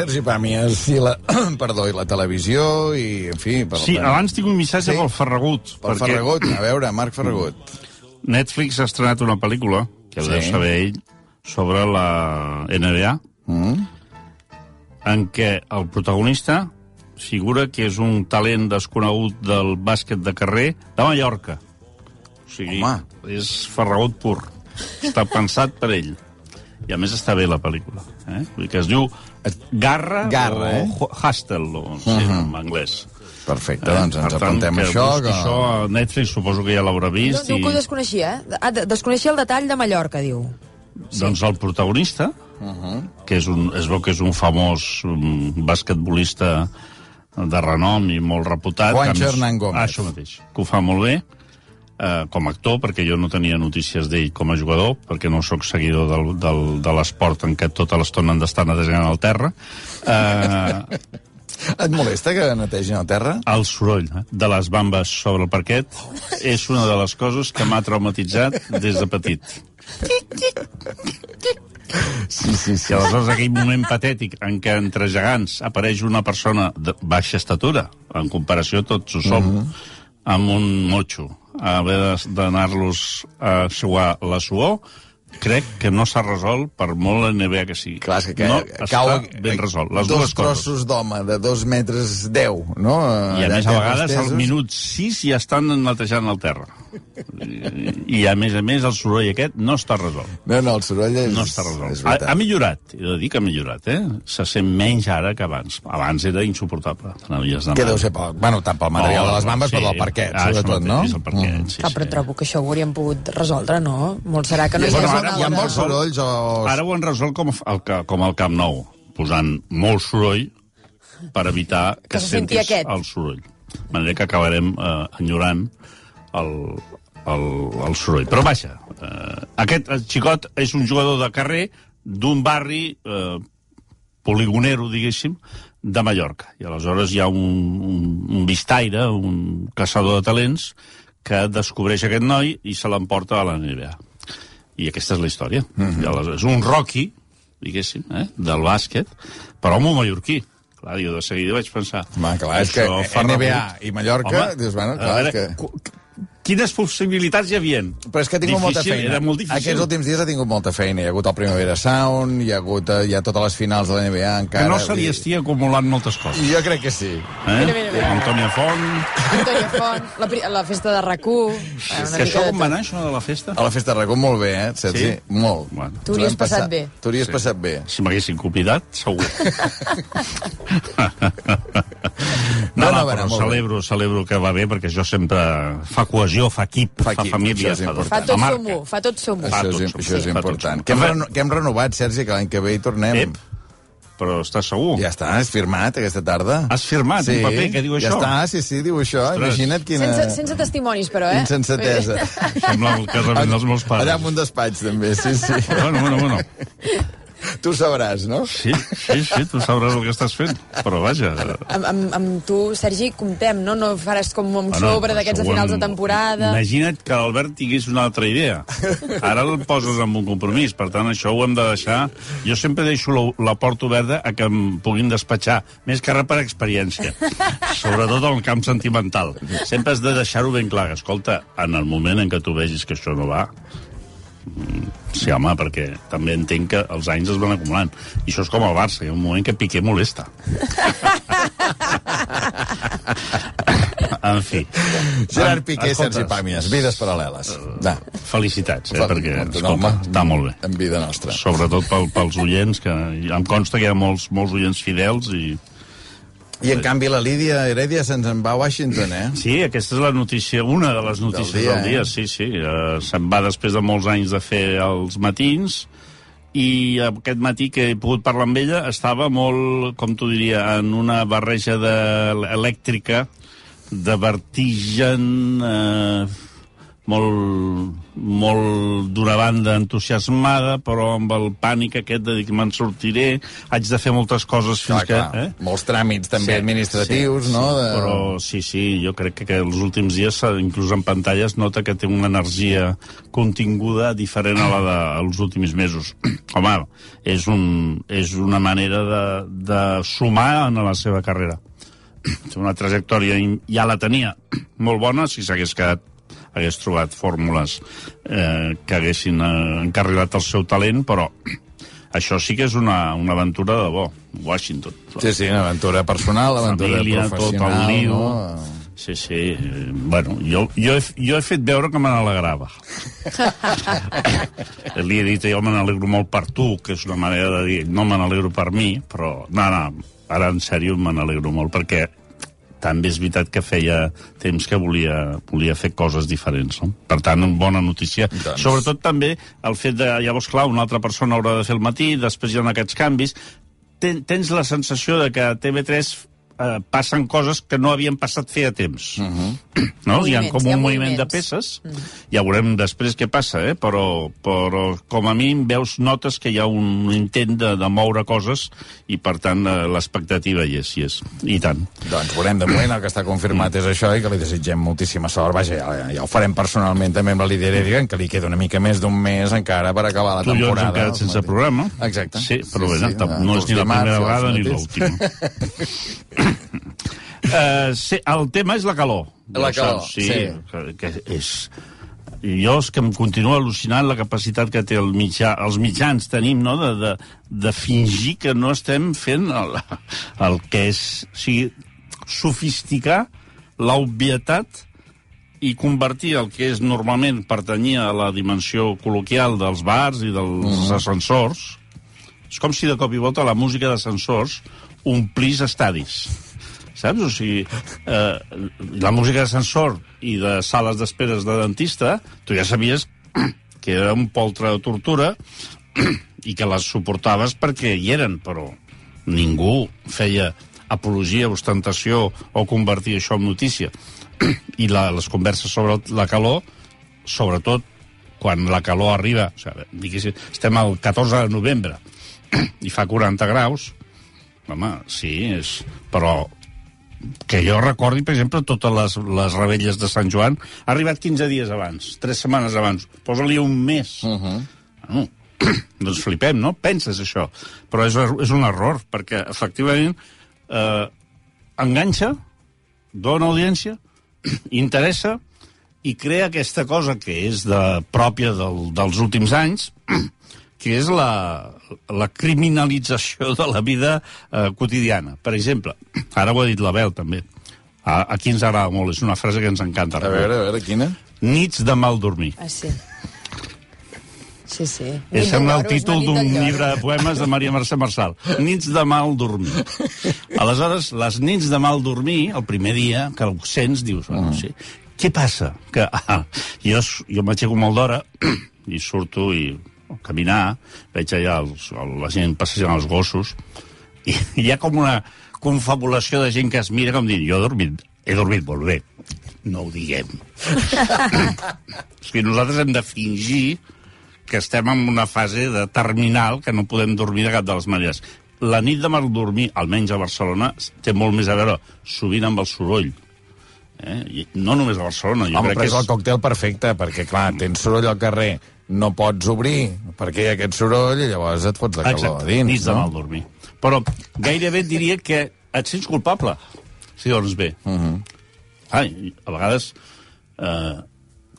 Sergi Pàmies i la, perdó, i la televisió i, en fi... Per Sí, abans tinc un missatge Sí? pel Ferragut. Pel Ferragut, a veure, Marc Ferragut. Netflix ha estrenat una pel·lícula, que sí. deu saber ell, sobre la NBA, Mm? en què el protagonista figura que és un talent desconegut del bàsquet de carrer de Mallorca. O sigui, Home. és Ferragut pur. Està pensat per ell. I a més està bé la pel·lícula. Eh? Vull dir que es diu Garra, Garra, o eh? Hustle, o, sí, uh -huh. en anglès. Perfecte, doncs ens Per tant, apuntem que això. busqui això a Netflix suposo que ja l'haurà No, vist. no i... que ho desconeixia, eh? Ah, de- desconeixia el detall de Mallorca, diu. Doncs el protagonista, uh -huh. que és un, es veu que és un famós um, basquetbolista de renom i molt reputat. Que més- Hernán Gómez. Ah, això mateix, que ho fa molt bé, eh, com a actor, perquè jo no tenia notícies d'ell com a jugador, perquè no sóc seguidor del, del, de l'esport en què tota l'estona han d'estar netejant el terra. Eh, Et molesta que netegin el terra? el soroll eh, de les bambes sobre el parquet és una de les coses que m'ha traumatitzat des de petit. Sí, sí, sí. I aleshores aquell moment patètic en què entre gegants apareix una persona de baixa estatura, en comparació tots ho som, Mhm. amb un motxo, haver d'anar-los a suar la suor, crec que no s'ha resolt per molt la NBA que sigui. Clar, que, que no cau està ben resolt. Les dos dues coses. trossos d'home de dos metres deu, no? I a Allà més, a vegades, al minut 6 ja estan netejant el terra. I, a més a més, el soroll aquest no està resolt. No, no, el soroll és... No està resolt. És Ha, ha millorat, he de dir que ha millorat, eh? Se sent menys ara que abans. Abans era insuportable. Que deu ser poc. Bueno, tant pel material de les bambes, però del parquet, ah, sobretot, no? És el parquet, Mm. sí, Ah, però sí. trobo que això ho hauríem pogut resoldre, no? Molt serà que no hi Bueno, ara hi ha molts sorolls o... Ara ho han resolt com el, com el Camp Nou, posant molt soroll per evitar que, Que se senti sentis aquest. el soroll. De manera que acabarem eh, enyorant el, el, el soroll. Però vaja, eh, aquest xicot és un jugador de carrer d'un barri eh, poligonero, diguéssim, de Mallorca. I aleshores hi ha un, un, un vistaire, un caçador de talents, que descobreix aquest noi i se l'emporta a la NBA. I aquesta és la història. Mm -hmm. I aleshores, és un Rocky, diguéssim, eh, del bàsquet, però home mallorquí. Clar, jo de seguida vaig pensar... Home, clar, és que NBA rebut. i Mallorca, dius, bueno, clar, a veure, és que- Quines possibilitats hi havia? Però és que ha tingut molta Difícil, feina. Era molt difícil. Aquests últims dies ha tingut molta feina. Hi ha hagut el Primavera Sound, hi ha hagut eh, hi ha totes les finals de la NBA encara. Que no se li estigui acumulant moltes coses. Jo crec que sí. Eh? Mira, mira, mira. Antònia Font... Antònia Font, la, la festa de RAC1... És que això com va anar, això de la festa? A la festa de Racó molt bé, eh, Sergi? Sí? Molt. Bueno. Tu hauries passat bé. Tu hauries Sí. passat bé. Si m'haguessin convidat, segur. No, no, no, no, però celebro, celebro que va bé, perquè això sempre fa cohesió, fa equip, Fa fa, equip, família, això és fa, important. Fa tot fa sumo, fa tot sumo. Fa Això és, això som, és sí, fa important. Que hem, reno que hem renovat, Sergi, que l'any que ve hi tornem. Ep, però estàs segur? Ja està, és firmat aquesta tarda. Has firmat un paper que diu ja això? està, sí, sí, diu això. Ostres. Imagina't quina... Sense, sense testimonis, però, eh? Insensatesa. Sembla el casament dels meus pares. Allà en un despatx, també, sí, sí. Bueno, bueno, bueno. Tu sabràs, no? Sí, sí, sí, tu sabràs el que estàs fent. Però vaja... Amb, amb, amb tu, Sergi, comptem, no? No faràs com un Bueno, sobre d'aquests de finals de temporada. Imagina't que l'Albert tingués una altra idea. Ara el poses amb un compromís, per tant, això ho hem de deixar... Jo sempre deixo la, la porta oberta a que em puguin despatxar, més que res per experiència, sobretot en el camp sentimental. Sempre has de deixar-ho ben clar. Escolta, en el moment en què tu vegis que això no va, Sí, home, perquè també entenc que els anys es van acumulant. I això és com el Barça, hi ha un moment que Piqué molesta. en fi. Gerard Piqué, Escolta, Sergi Pàmies, vides paral·leles. Va, Felicitats, eh, perquè escolta, està molt bé. En vida nostra. Sobretot pel, pels oients, que em consta que hi ha molts, molts oients fidels i... I en canvi la Lídia Heredia se'ns en va a Washington, eh? Sí, aquesta és la notícia, una de les notícies del dia, del dia eh? sí, sí. Uh, se'n va després de molts anys de fer els matins i aquest matí que he pogut parlar amb ella estava molt, com t'ho diria, en una barreja de elèctrica, de vertigen, eh, molt, molt d'una banda entusiasmada, però amb el pànic aquest de dir que me'n sortiré, haig de fer moltes coses fins Clar, clar. que... Eh? Molts tràmits també administratius, sí, no? Sí, De... Però sí, sí, jo crec que, que els últims dies, inclús en pantalla, es nota que té una energia continguda diferent a la dels últims mesos. Home, és, un, és una manera de, de sumar en la seva carrera. Una trajectòria ja la tenia molt bona, si s'hagués quedat hagués trobat fórmules eh, que haguessin eh, encarrilat el seu talent, però això sí que és una, una aventura de bo. Washington. Sí, sí, una aventura personal, aventura Família, tot el professional, lío. no? Sí, sí. eh, Bueno, jo, jo, he, jo he fet veure que me n'alegrava. Li he dit, jo me n'alegro molt per tu, que és una manera de dir, no me n'alegro per mi, però, no, no, ara en sèrio me n'alegro molt, perquè també és veritat que feia temps que volia, volia fer coses diferents. No? Per tant, una bona notícia. Doncs- Sobretot també el fet de, llavors, clar, una altra persona haurà de fer el matí, després hi ha aquests canvis. Ten, tens la sensació de que a TV3 eh, passen coses que no havien passat feia temps. Uh -huh. no? Hi ha com hi ha un moviment de peces. Ja veurem després què passa, eh? però, però com a mínim veus notes que hi ha un intent de, de moure coses i, per tant, eh, l'expectativa hi és, hi és. I tant. Doncs veurem de moment, el que està confirmat és això i que li desitgem moltíssima sort. Vaja, ja, ja ho farem personalment també amb la Lídia Heredia, que li queda una mica més d'un mes encara per acabar la Tu i jo ens temporada. hem quedat sense programa. Exacte. Sí, però bé, no, no és ni la primera vegada ni l'última. Uh, sí, el tema és la calor. La calor, saps, sí. sí. Que, que és... Jo és que em continua al·lucinant la capacitat que té el mitjà, els mitjans tenim, no?, de, de, de fingir que no estem fent el, el que és... O sigui, sofisticar l'obvietat i convertir el que és normalment pertanyia a la dimensió col·loquial dels bars i dels ascensors, és com si de cop i volta la música d'ascensors omplís estadis. Saps? O sigui, eh, la música d'ascensor i de sales d'esperes de dentista, tu ja sabies que era un poltre de tortura i que les suportaves perquè hi eren, però ningú feia apologia, ostentació o convertir això en notícia. I la, les converses sobre la calor, sobretot quan la calor arriba, o sigui, estem al 14 de novembre i fa 40 graus, home, sí, és... però que jo recordi, per exemple, totes les, les rebelles de Sant Joan, ha arribat 15 dies abans, 3 setmanes abans. Posa-li un mes. Uh -huh. bueno, doncs flipem, no? Penses això. Però és, és un error, perquè, efectivament, eh, enganxa, dona audiència, interessa i crea aquesta cosa que és de, pròpia del, dels últims anys, que és la, la criminalització de la vida eh, quotidiana. Per exemple, ara ho ha dit l'Abel, també. A, aquí ens agrada molt, és una frase que ens encanta. A veure, a veure, quina? Nits de mal dormir. Ah, sí. Sí, sí. Nit sembla el és títol d'un llibre de poemes de Maria Mercè Marçal. Nits de mal dormir. Aleshores, les nits de mal dormir, el primer dia que ho sents, dius, bueno, sí. Què passa? Que, ah, jo, jo m'aixeco molt d'hora i surto i caminar, veig allà els, el, la gent passejant els gossos, i hi ha com una confabulació de gent que es mira com dient, jo he dormit, he dormit molt bé. No ho diguem. És que nosaltres hem de fingir que estem en una fase de terminal que no podem dormir de cap de les maneres. La nit de mal dormir, almenys a Barcelona, té molt més a veure sovint amb el soroll. Eh? I no només a Barcelona, jo Home, crec però que és el còctel perfecte, perquè, clar, tens soroll al carrer, no pots obrir, perquè hi ha aquest soroll, i llavors et fots de calor Exacte, a dins, nits de no? mal dormir. Però gairebé diria que et sents culpable si dorms bé. Uh Mhm. -huh. Ai, a vegades eh,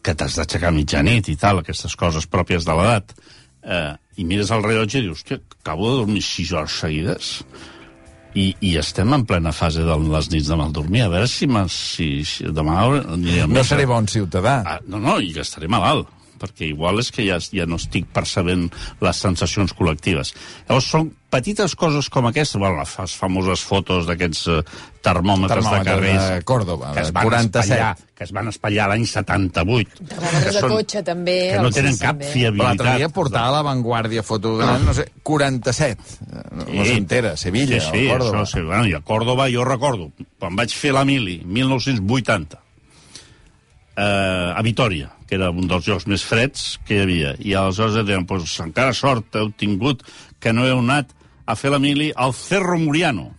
que t'has d'aixecar a mitjanit i tal, aquestes coses pròpies de l'edat, eh, i mires el rellotge i dius, hòstia, acabo de dormir 6 hores seguides i, i estem en plena fase de les nits de mal dormir. A veure si, si, si demà No seré bon ciutadà. Ah, no, no, i que estaré malalt, perquè igual és que ja, ja no estic percebent les sensacions col·lectives. Llavors, són petites coses com aquestes, bueno, les famoses fotos d'aquests eh, termòmetres, Termòmetres de carrers... de Còrdova, que es de van 47. espatllar, que es van espatllar l'any 78. Termòmetres de cotxe, també, Que no tenen cap també. Però fiabilitat. l'altre dia portava a l'avantguàrdia foto de, no sé, 47. No, no Sí. s'entera, Sevilla, sí, sí, o Còrdova. Això, sí, bueno, I a Còrdova jo recordo, quan vaig fer la mili, 1980, eh, a Vitoria, que era un dels jocs més freds que hi havia. I aleshores deien, pues, encara sort heu tingut que no heu anat a fer la mili al Cerro Muriano,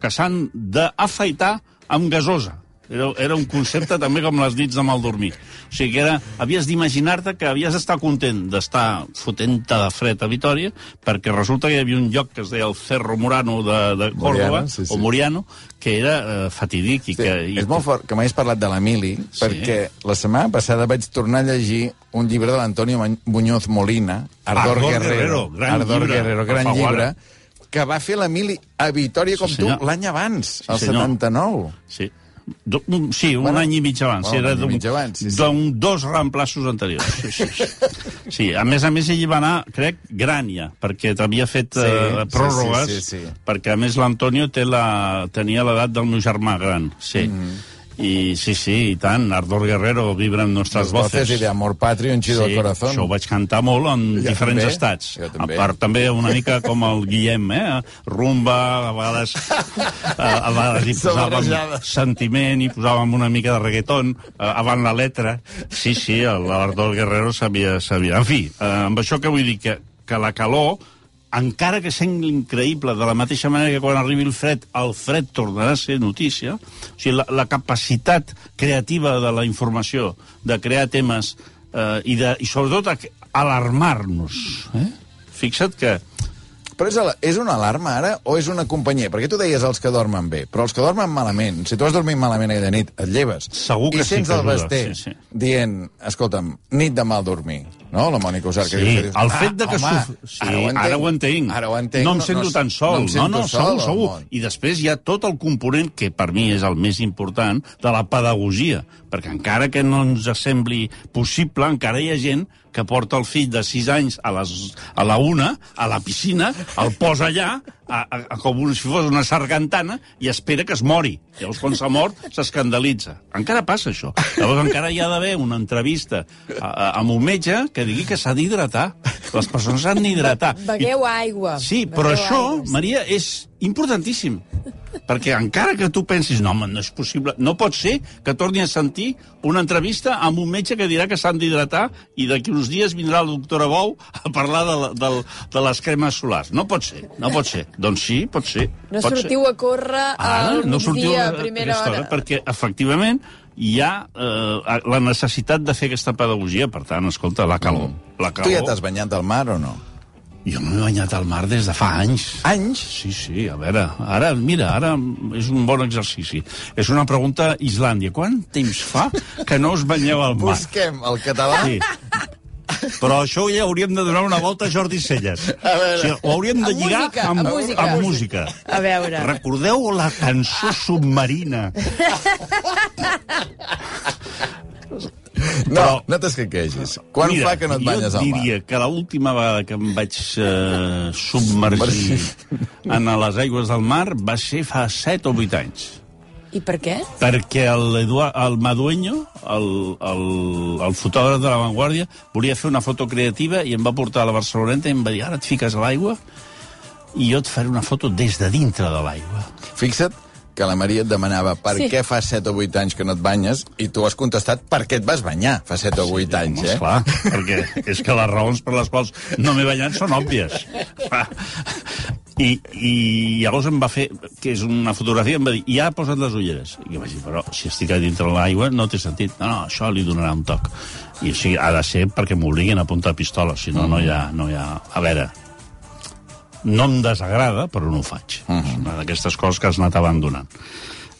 que s'han d'afaitar amb gasosa. Era, era un concepte també com les nits de mal dormir. O sigui que era, havies d'imaginar-te que havies d'estar content d'estar fotent-te de fred a Vitoria, perquè resulta que hi havia un lloc que es deia el Cerro Murano de, de Córdoba, sí, sí. o Muriano, que era eh, fatídic. I Sí, que, i és molt fort que m'hagis parlat de l'Emili, Sí. perquè la setmana passada vaig tornar a llegir un llibre de l'Antonio Muñoz Molina, Ardor, Ardor Guerrero, Guerrero, gran Ardor llibre, Guerrero, gran llibre, que va fer l'Emili a Vitoria com Sí, tu senyor. l'any abans, Sí, el senyor. 79. Sí. Do, un, sí, un Bueno, any i mig abans. bueno, era d'un- sí, sí. d'un dos reemplaços anteriors. Sí, sí, sí. sí, a més a més ell va anar, crec, gran ja, perquè t'havia fet Sí, eh, sí, pròrrogues, sí, sí, sí. perquè a més l'Antonio té la, tenia l'edat del meu germà gran. Sí. Mhm. I sí, sí, i tant, Ardor Guerrero vibra en nostres Les voces i de Amor Patrio, un chido Sí, al corazón. això ho vaig cantar molt en Jo diferents també, estats. jo també. A part, també una mica com el Guillem, eh? Rumba, a vegades, a, a vegades hi posàvem sentiment, hi posàvem una mica de reggaeton, eh, avant la letra. Sí, sí, l'Ardor Guerrero sabia, sabia. En fi, eh, amb això que vull dir que, que la calor, encara que sembli increïble, de la mateixa manera que quan arribi el fred, el fred tornarà a ser notícia, o sigui, la, la capacitat creativa de la informació, de crear temes eh, i, de, i sobretot alarmar-nos. Eh? Fixa't que Però és, és una alarma ara o és una companyia? Perquè tu deies els que dormen bé, però els que dormen malament, si tu has dormit malament de nit, et lleves. Segur que I sí sents que el Basté sí, sí. dient, escolta'm, nit de mal dormir, no? La Mònica Usar. que Sí, diu- el fet de que... home, suf- sí, ara, ho entenc. Ara ho entenc. No em sento tan sol. No, No, no, sol, segur. I després hi ha tot el component, que per mi és el més important, de la pedagogia. Perquè encara que no ens sembli possible, encara hi ha gent que porta el fill de 6 anys a, les, a la una, a la piscina, el posa allà, a, a, a, com un, si fos una sargantana, i espera que es mori. Llavors, quan s'ha mort, s'escandalitza. Encara passa això. Llavors, encara hi ha d'haver una entrevista a, a, amb un metge que digui que s'ha d'hidratar. Les persones s'han d'hidratar. Begueu aigua. Sí, però Begueu això, aigua. Maria, és importantíssim. Perquè encara que tu pensis, no, home, no és possible, no pot ser que torni a sentir una entrevista amb un metge que dirà que s'han d'hidratar i d'aquí uns dies vindrà el doctor Bou a parlar de, la, de, de les cremes solars. No pot ser, no pot ser. Doncs sí, pot ser. No pot sortiu ser. a córrer Ara, al no sortiu migdia a, primera hora. hora, perquè efectivament hi ha eh, la necessitat de fer aquesta pedagogia. Per tant, escolta, la calor. La calor... Tu ja t'has banyat al mar o no? Jo m'he banyat al mar des de fa anys. Anys? Sí, sí, a veure, ara, mira, ara és un bon exercici. És una pregunta a Islàndia. Quant temps fa que no us banyeu al mar? Busquem el català. Sí. Però això ja hauríem de donar una volta a Jordi Celles. A veure. O sigui, ho hauríem de Amb lligar música, amb, amb música. amb música. A veure. Recordeu la cançó submarina? No, no t'escaquegis. Quan Mira, fa que no et banyes jo al mar? diria que l'última vegada que em vaig eh, submergir en les aigües del mar va ser fa 7 o 8 anys. I per què? perquè el, Eduard, el Madueño, el, el, el fotògraf de La Vanguardia, volia fer una foto creativa i em va portar a la Barceloneta i em va dir, ara et fiques a l'aigua i jo et faré una foto des de dintre de l'aigua. Fixa't que la Maria et demanava per Sí. què fa 7 o 8 anys que no et banyes i tu has contestat per què et vas banyar fa 7 o 8 anys, Home, eh? Esclar, perquè és que les raons per les quals no m'he banyat són òbvies. I, I llavors em va fer, que és una fotografia, em va dir, ja ha posat les ulleres. I jo vaig dir, però si estic a dintre l'aigua no té sentit. No, no, això li donarà un toc. I o sigui, ha de ser perquè m'obliguin a apuntar pistola, si no, no hi ha... No hi ha... A veure, no em desagrada, però no ho faig. Uh -huh. És una d'aquestes coses que has anat abandonant.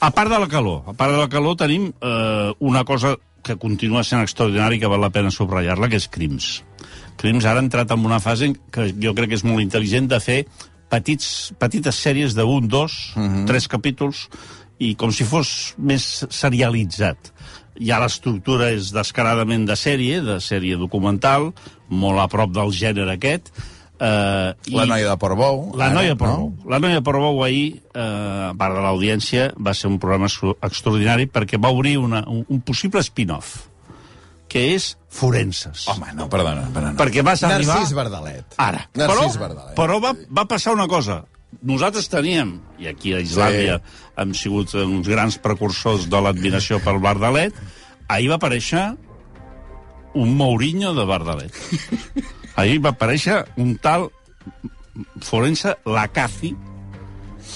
A part de la calor, a part de la calor tenim eh, una cosa que continua sent extraordinària i que val la pena subratllar-la, que és Crims. Crims ara ha entrat en una fase que jo crec que és molt intel·ligent de fer petits, petites sèries de un, dos, uh -huh. tres capítols, i com si fos més serialitzat. Ja l'estructura és descaradament de sèrie, de sèrie documental, molt a prop del gènere aquest, eh, La noia de Portbou. la ara, noia Portbou. no? La noia Portbou ahir, eh, a part de l'audiència, va ser un programa extra- extraordinari perquè va obrir una, un, un possible spin-off, que és Forenses. Home, no, perdona, perdona. Perquè vas arribar- Narcís Verdalet. Ara. Narcís però, Verdalet. Però va, va passar una cosa. Nosaltres teníem, i aquí a Islàndia sí. hem sigut uns grans precursors de l'admiració pel Verdalet, ahir va aparèixer un Mourinho de Bardalet. Ahir va aparèixer un tal forense Lacazi,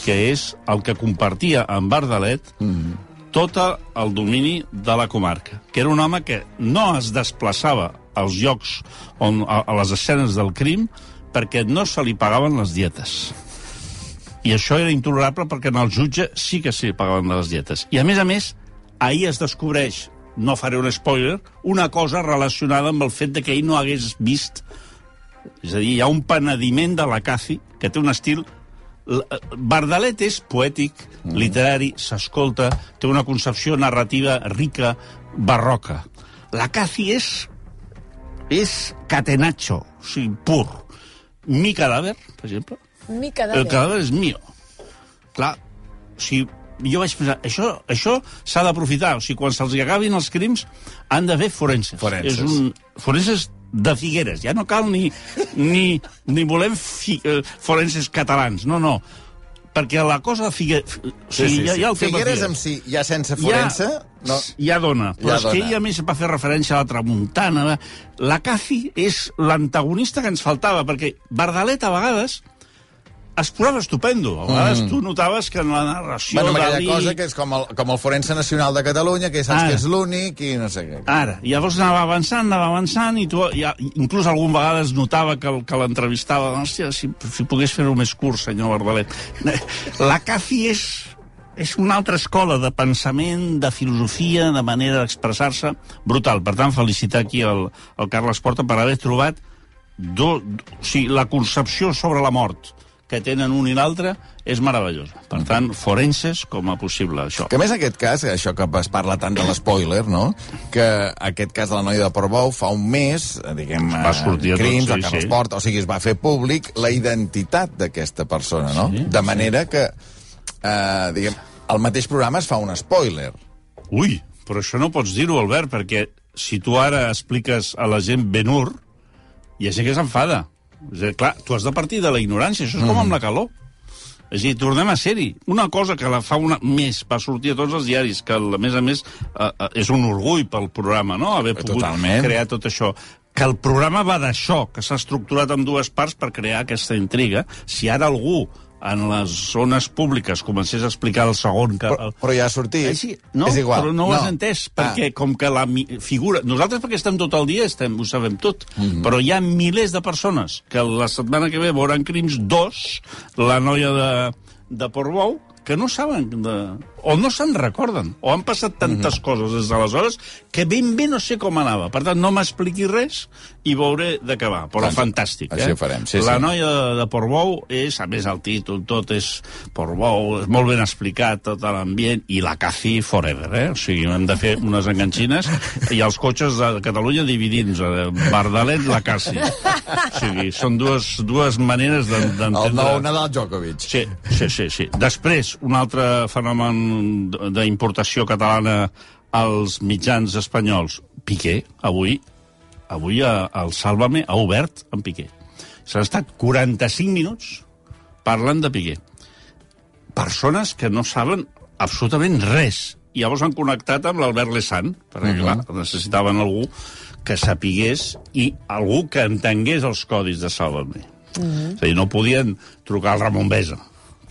que és el que compartia amb Bardalet mm. Tot el domini de la comarca. Que era un home que no es desplaçava als llocs, on, a, a les escenes del crim, perquè no se li pagaven les dietes. I això era intolerable perquè en el jutge sí que se li pagaven les dietes. I a més a més, ahir es descobreix, no faré un spoiler, una cosa relacionada amb el fet de que ell no hagués vist... És a dir, hi ha un penediment de la Cathy, que té un estil Bardalet és poètic, mm. literari, s'escolta, té una concepció narrativa rica, barroca. La Cathy és és catenaccio, o sigui, pur. Mi cadàver, per exemple. Mi cadàver. El cadàver és mío. Clar, o sigui, jo vaig pensar, això, això s'ha d'aprofitar. O sigui, quan se'ls acabin els crims, han de fer forenses. Forenses. És un, forenses de Figueres. Ja no cal ni, ni, ni volem fi, eh, forenses catalans. No, no. Perquè la cosa de Figueres... O sigui, sí, ja, sí. ja el tema Figueres Figueres. amb si, ja sense forense... no. Ja dona. Però Ja és que dona. ell, a més, va fer referència a la tramuntana. La Cathy és l'antagonista que ens faltava, perquè Bardalet, a vegades, es posava estupendo. A vegades mm. tu notaves que en la narració Bueno, aquella Dalí... cosa que és com el, com el forense nacional de Catalunya, que saps Ara. que és l'únic i no sé què. Ara, i llavors anava avançant, anava avançant, i tu, ja, inclús algun vegades notava que, el- que l'entrevistava, hòstia, si, si pogués fer-ho més curt, senyor Bardalet. La Cathy és, és una altra escola de pensament, de filosofia, de manera d'expressar-se, brutal. Per tant, felicitar aquí el, el Carles Porta per haver trobat do, o sigui, la concepció sobre la mort que tenen un i l'altre és meravellosa. Per tant, forenses com a possible, això. Que a més aquest cas, això que es parla tant de l'espoiler, no? Que aquest cas de la noia de Portbou fa un mes, eh, diguem, Va sortir a tot, crims, sí, el Carles sí. Porta, o sigui, es va fer públic la identitat d'aquesta persona, no? Sí, de manera que, eh, diguem, el mateix programa es fa un spoiler. Ui, però això no pots dir-ho, Albert, perquè si tu ara expliques a la gent Ben-Hur, hi ha gent que s'enfada. És dir, clar, tu has de partir de la ignorància, això és com amb la calor. És a dir, tornem a ser-hi. Una cosa que la fa una més, va sortir a tots els diaris, que a més a més eh, eh, és un orgull pel programa, no?, haver pogut Totalment. crear tot això. Que el programa va d'això, que s'ha estructurat en dues parts per crear aquesta intriga. Si ara algú en les zones públiques comencés a explicar el segon... Que, Però, però ja ha sortit. Eh, sí, no, és igual. però no ho has entès, perquè Ah. com que la figura... Nosaltres perquè estem tot el dia, estem, ho sabem tot, mm. -hmm. però hi ha milers de persones que la setmana que ve veuran Crims 2, la noia de, de Portbou, que no saben de... o no se'n recorden, o han passat tantes Mhm. coses des d'aleshores que ben bé no sé com anava. Per tant, no m'expliqui res i veuré de què va. Però Doncs, fantàstic, així eh? ho farem, sí, la sí. noia de, de Portbou és, a més, el títol, tot és Portbou, és molt ben explicat, tot l'ambient, i la Cathy forever, eh? O sigui, hem de fer unes enganxines i els cotxes de Catalunya dividint-nos, eh? Bardalet, la Cathy. O sigui, són dues, dues maneres d'en- d'entendre... El nou Nadal Djokovic. Sí, sí, sí, sí. Després, un altre fenomen d'importació catalana als mitjans espanyols. Piqué, avui, avui a- el Sálvame ha obert en Piqué. S'han estat 45 minuts parlant de Piqué. Persones que no saben absolutament res. I llavors han connectat amb l'Albert Lesan, perquè, uh -huh. clar, necessitaven algú que sapigués i algú que entengués els codis de Sálvame. Uh -huh. És a dir, no podien trucar al Ramon Besa,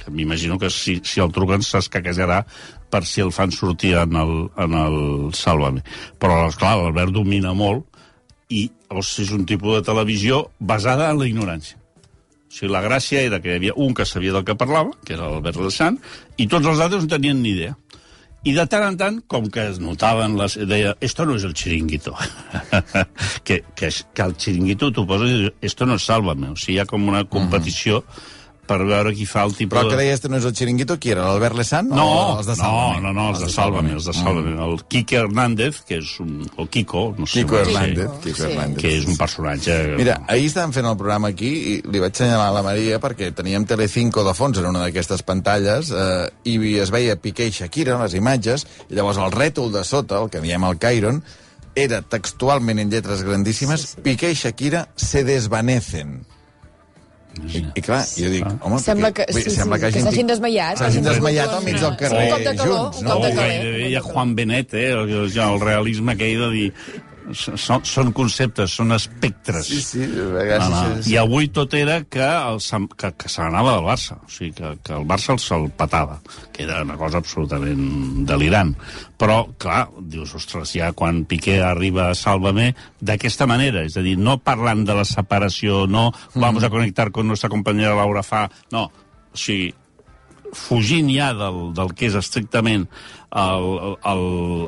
m'imagino que si, si el truquen s'escaquejarà per si el fan sortir en el, en el Sálvame. Però, esclar, l'Albert domina molt i llavors, és un tipus de televisió basada en la ignorància. O sigui, la gràcia era que hi havia un que sabia del que parlava, que era l'Albert Lessant, i tots els altres no tenien ni idea. I de tant en tant, com que es notaven, les, deia, esto no es el chiringuito. que, que, que el chiringuito t'ho poses i esto no es sálvame. O sigui, hi ha com una competició per veure qui fa el tipus Però el que deia este no és el xiringuito, qui era? L'Albert Lesan? No, o els de no, Sálvame? no, no, els de Sálvame, els de Sálvame. El Quique Hernández, que és un... o Kiko, no sé. Es Hernández. diu, Quico Sí. Hernández. Que és un personatge... Mira, ahir estàvem fent el programa aquí i li vaig assenyalar a la Maria perquè teníem Telecinco de fons en una d'aquestes pantalles eh, i es veia Piqué i Shakira en les imatges i llavors el rètol de sota, el que diem el Cairon, era textualment en lletres grandíssimes Sí, sí. Piqué i Shakira se desvanecen. I, i clar, jo dic, home... Sembla perquè- que- sí, sembla sí, que que s'hagin desmaiat, S'hagin desmaiat al mig un- del un carrer cop de calor, junts, un no? cop de calor. hi ha Juan Benet, eh? el- el realisme aquell de dir... Són, són conceptes, són espectres. Sí, sí, a vegades... No, no. sí, sí. I avui tot era que, el, que, que se n'anava del Barça, o sigui, que, que el Barça el se'l patava, que era una cosa absolutament delirant. Però, clar, dius, ostres, ja quan Piqué arriba a Sálvame, d'aquesta manera, és a dir, no parlant de la separació, no vamos a conectar con nuestra compañera Laura Fa, no, o sigui, fugint ja del, del que és estrictament el, el,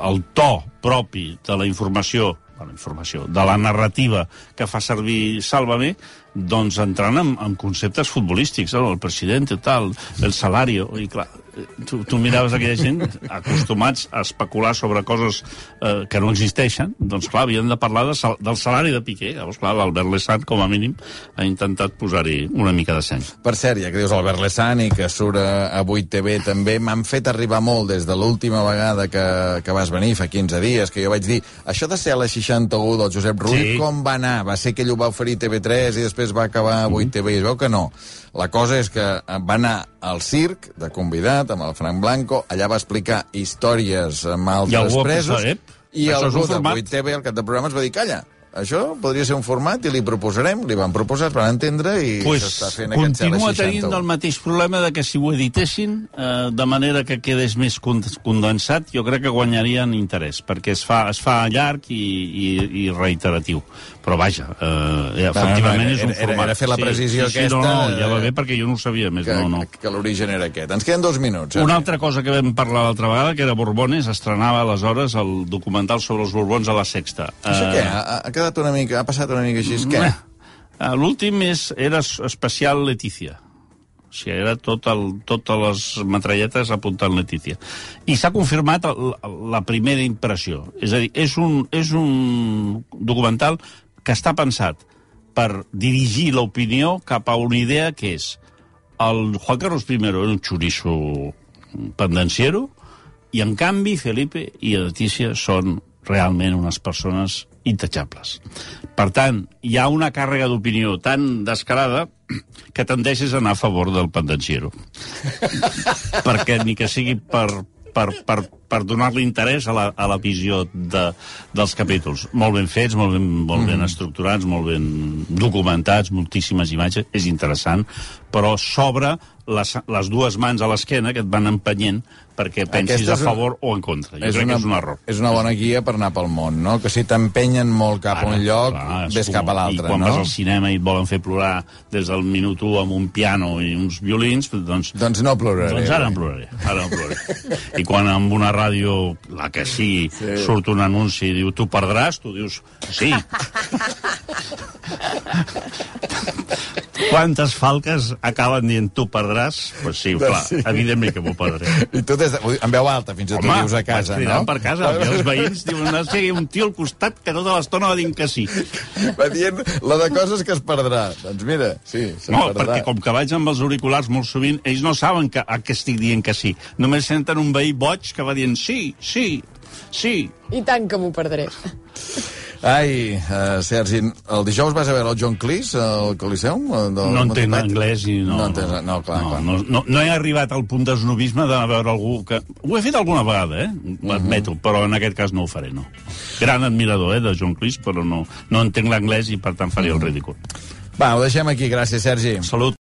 el to propi de la informació, la informació, de la narrativa que fa servir Sálvame, doncs entrant en, en conceptes futbolístics, el president, tal, el salario, i clar, tu, tu miraves aquella gent acostumats a especular sobre coses eh, que no existeixen, doncs clar, havien de parlar de sal, del salari de Piqué. Llavors, clar, l'Albert Lessant, com a mínim, ha intentat posar-hi una mica de seny. Per cert, ja que dius Albert Lessant i que surt a, a 8TV també, m'han fet arribar molt des de l'última vegada que, que vas venir, fa 15 dies, que jo vaig dir, això de ser a la 61 del Josep Rull, Sí. com va anar? Va ser que ell ho va oferir TV3 i després va acabar a 8TV i es veu que no. La cosa és que va anar al circ de convidat amb el Frank Blanco, allà va explicar històries amb altres va presos, ep, i això algú de format. 8TV, al cap de programa, va dir, calla, això podria ser un format i li proposarem, li van proposar, es van entendre i pues, s'està fent aquest continua CL61. tenint el mateix problema de que si ho editessin eh, de manera que quedés més con- condensat, jo crec que guanyarien interès, perquè es fa, es fa llarg i, i, i reiteratiu. Però vaja, eh, efectivament no, és un era- era- format. era fer la precisió sí, sí, sí, No, aquesta, no, ja va eh, bé perquè jo no ho sabia més. que, no, no. que l'origen era aquest. Ens queden dos minuts. eh? Una altra cosa que vam parlar l'altra vegada, que era Borbones, estrenava aleshores el documental sobre els Borbons a la Sexta. Això Eh, què? Ha, ha quedat una mica... Ha passat una mica així? Què? L'últim era es- especial Letícia. O sigui, era tot el, totes les metralletes apuntant Letícia. I s'ha confirmat el, la primera impressió. És a dir, és un, és un documental que està pensat per dirigir l'opinió cap a una idea que és el Juan Carlos I era un xoriço pendenciero i, en canvi, Felipe i Letícia són realment unes persones intouchables. Per tant, hi ha una càrrega d'opinió tan descarada que tendeixes a anar a favor del pendenciero. Perquè ni que sigui per, per, per, per donar-li interès a la, a la visió de, dels capítols. Molt ben fets, molt ben, molt ben estructurats, molt ben documentats, moltíssimes imatges, és interessant, però s'obre les, les dues mans a l'esquena que et van empenyent perquè pensis Aquesta a és una- favor o en contra. Jo crec que és un error. És una bona guia per anar pel món, no? Que si t'empenyen molt cap a un lloc, és ves com- cap a I l'altre, quan no? vas al cinema i et volen fer plorar des del minut 1 amb un piano i uns violins, doncs Doncs no ploraré. doncs ara en ploraré, ara en ploraré. I quan amb una ràdio, la que sigui, sí. surt un anunci i diu tu perdràs, tu dius sí. Quantes falques acaben dient tu perdràs? Pues sí, clar, Sí. evidentment que m'ho perdré. I tu des de, en veu alta, fins i tot dius a casa, no? per casa, i els veïns diuen, no sé, un tio al costat que tota l'estona va dient que sí. Va dient la de coses que es perdrà. Doncs mira, sí, se'n No, perdrà. perquè com que vaig amb els auriculars molt sovint, ells no saben que, a què estic dient que sí. Només senten un veí boig que va dient sí, sí, sí. I tant que m'ho perdré. Ai, uh, Sergi, el dijous vas a veure el John Cleese al Coliseum? eh, Del No entenc anglès i no... No entens, no, clar, no, clar. No, no, no he arribat al punt d'esnobisme de veure algú que... Ho he fet alguna vegada, eh? Mhm. L'admeto, però en aquest cas no ho faré, no. Gran admirador, eh, de John Cleese, però no, no entenc l'anglès i per tant faria el ridícul. Va, ho deixem aquí. Gràcies, Sergi. Salut.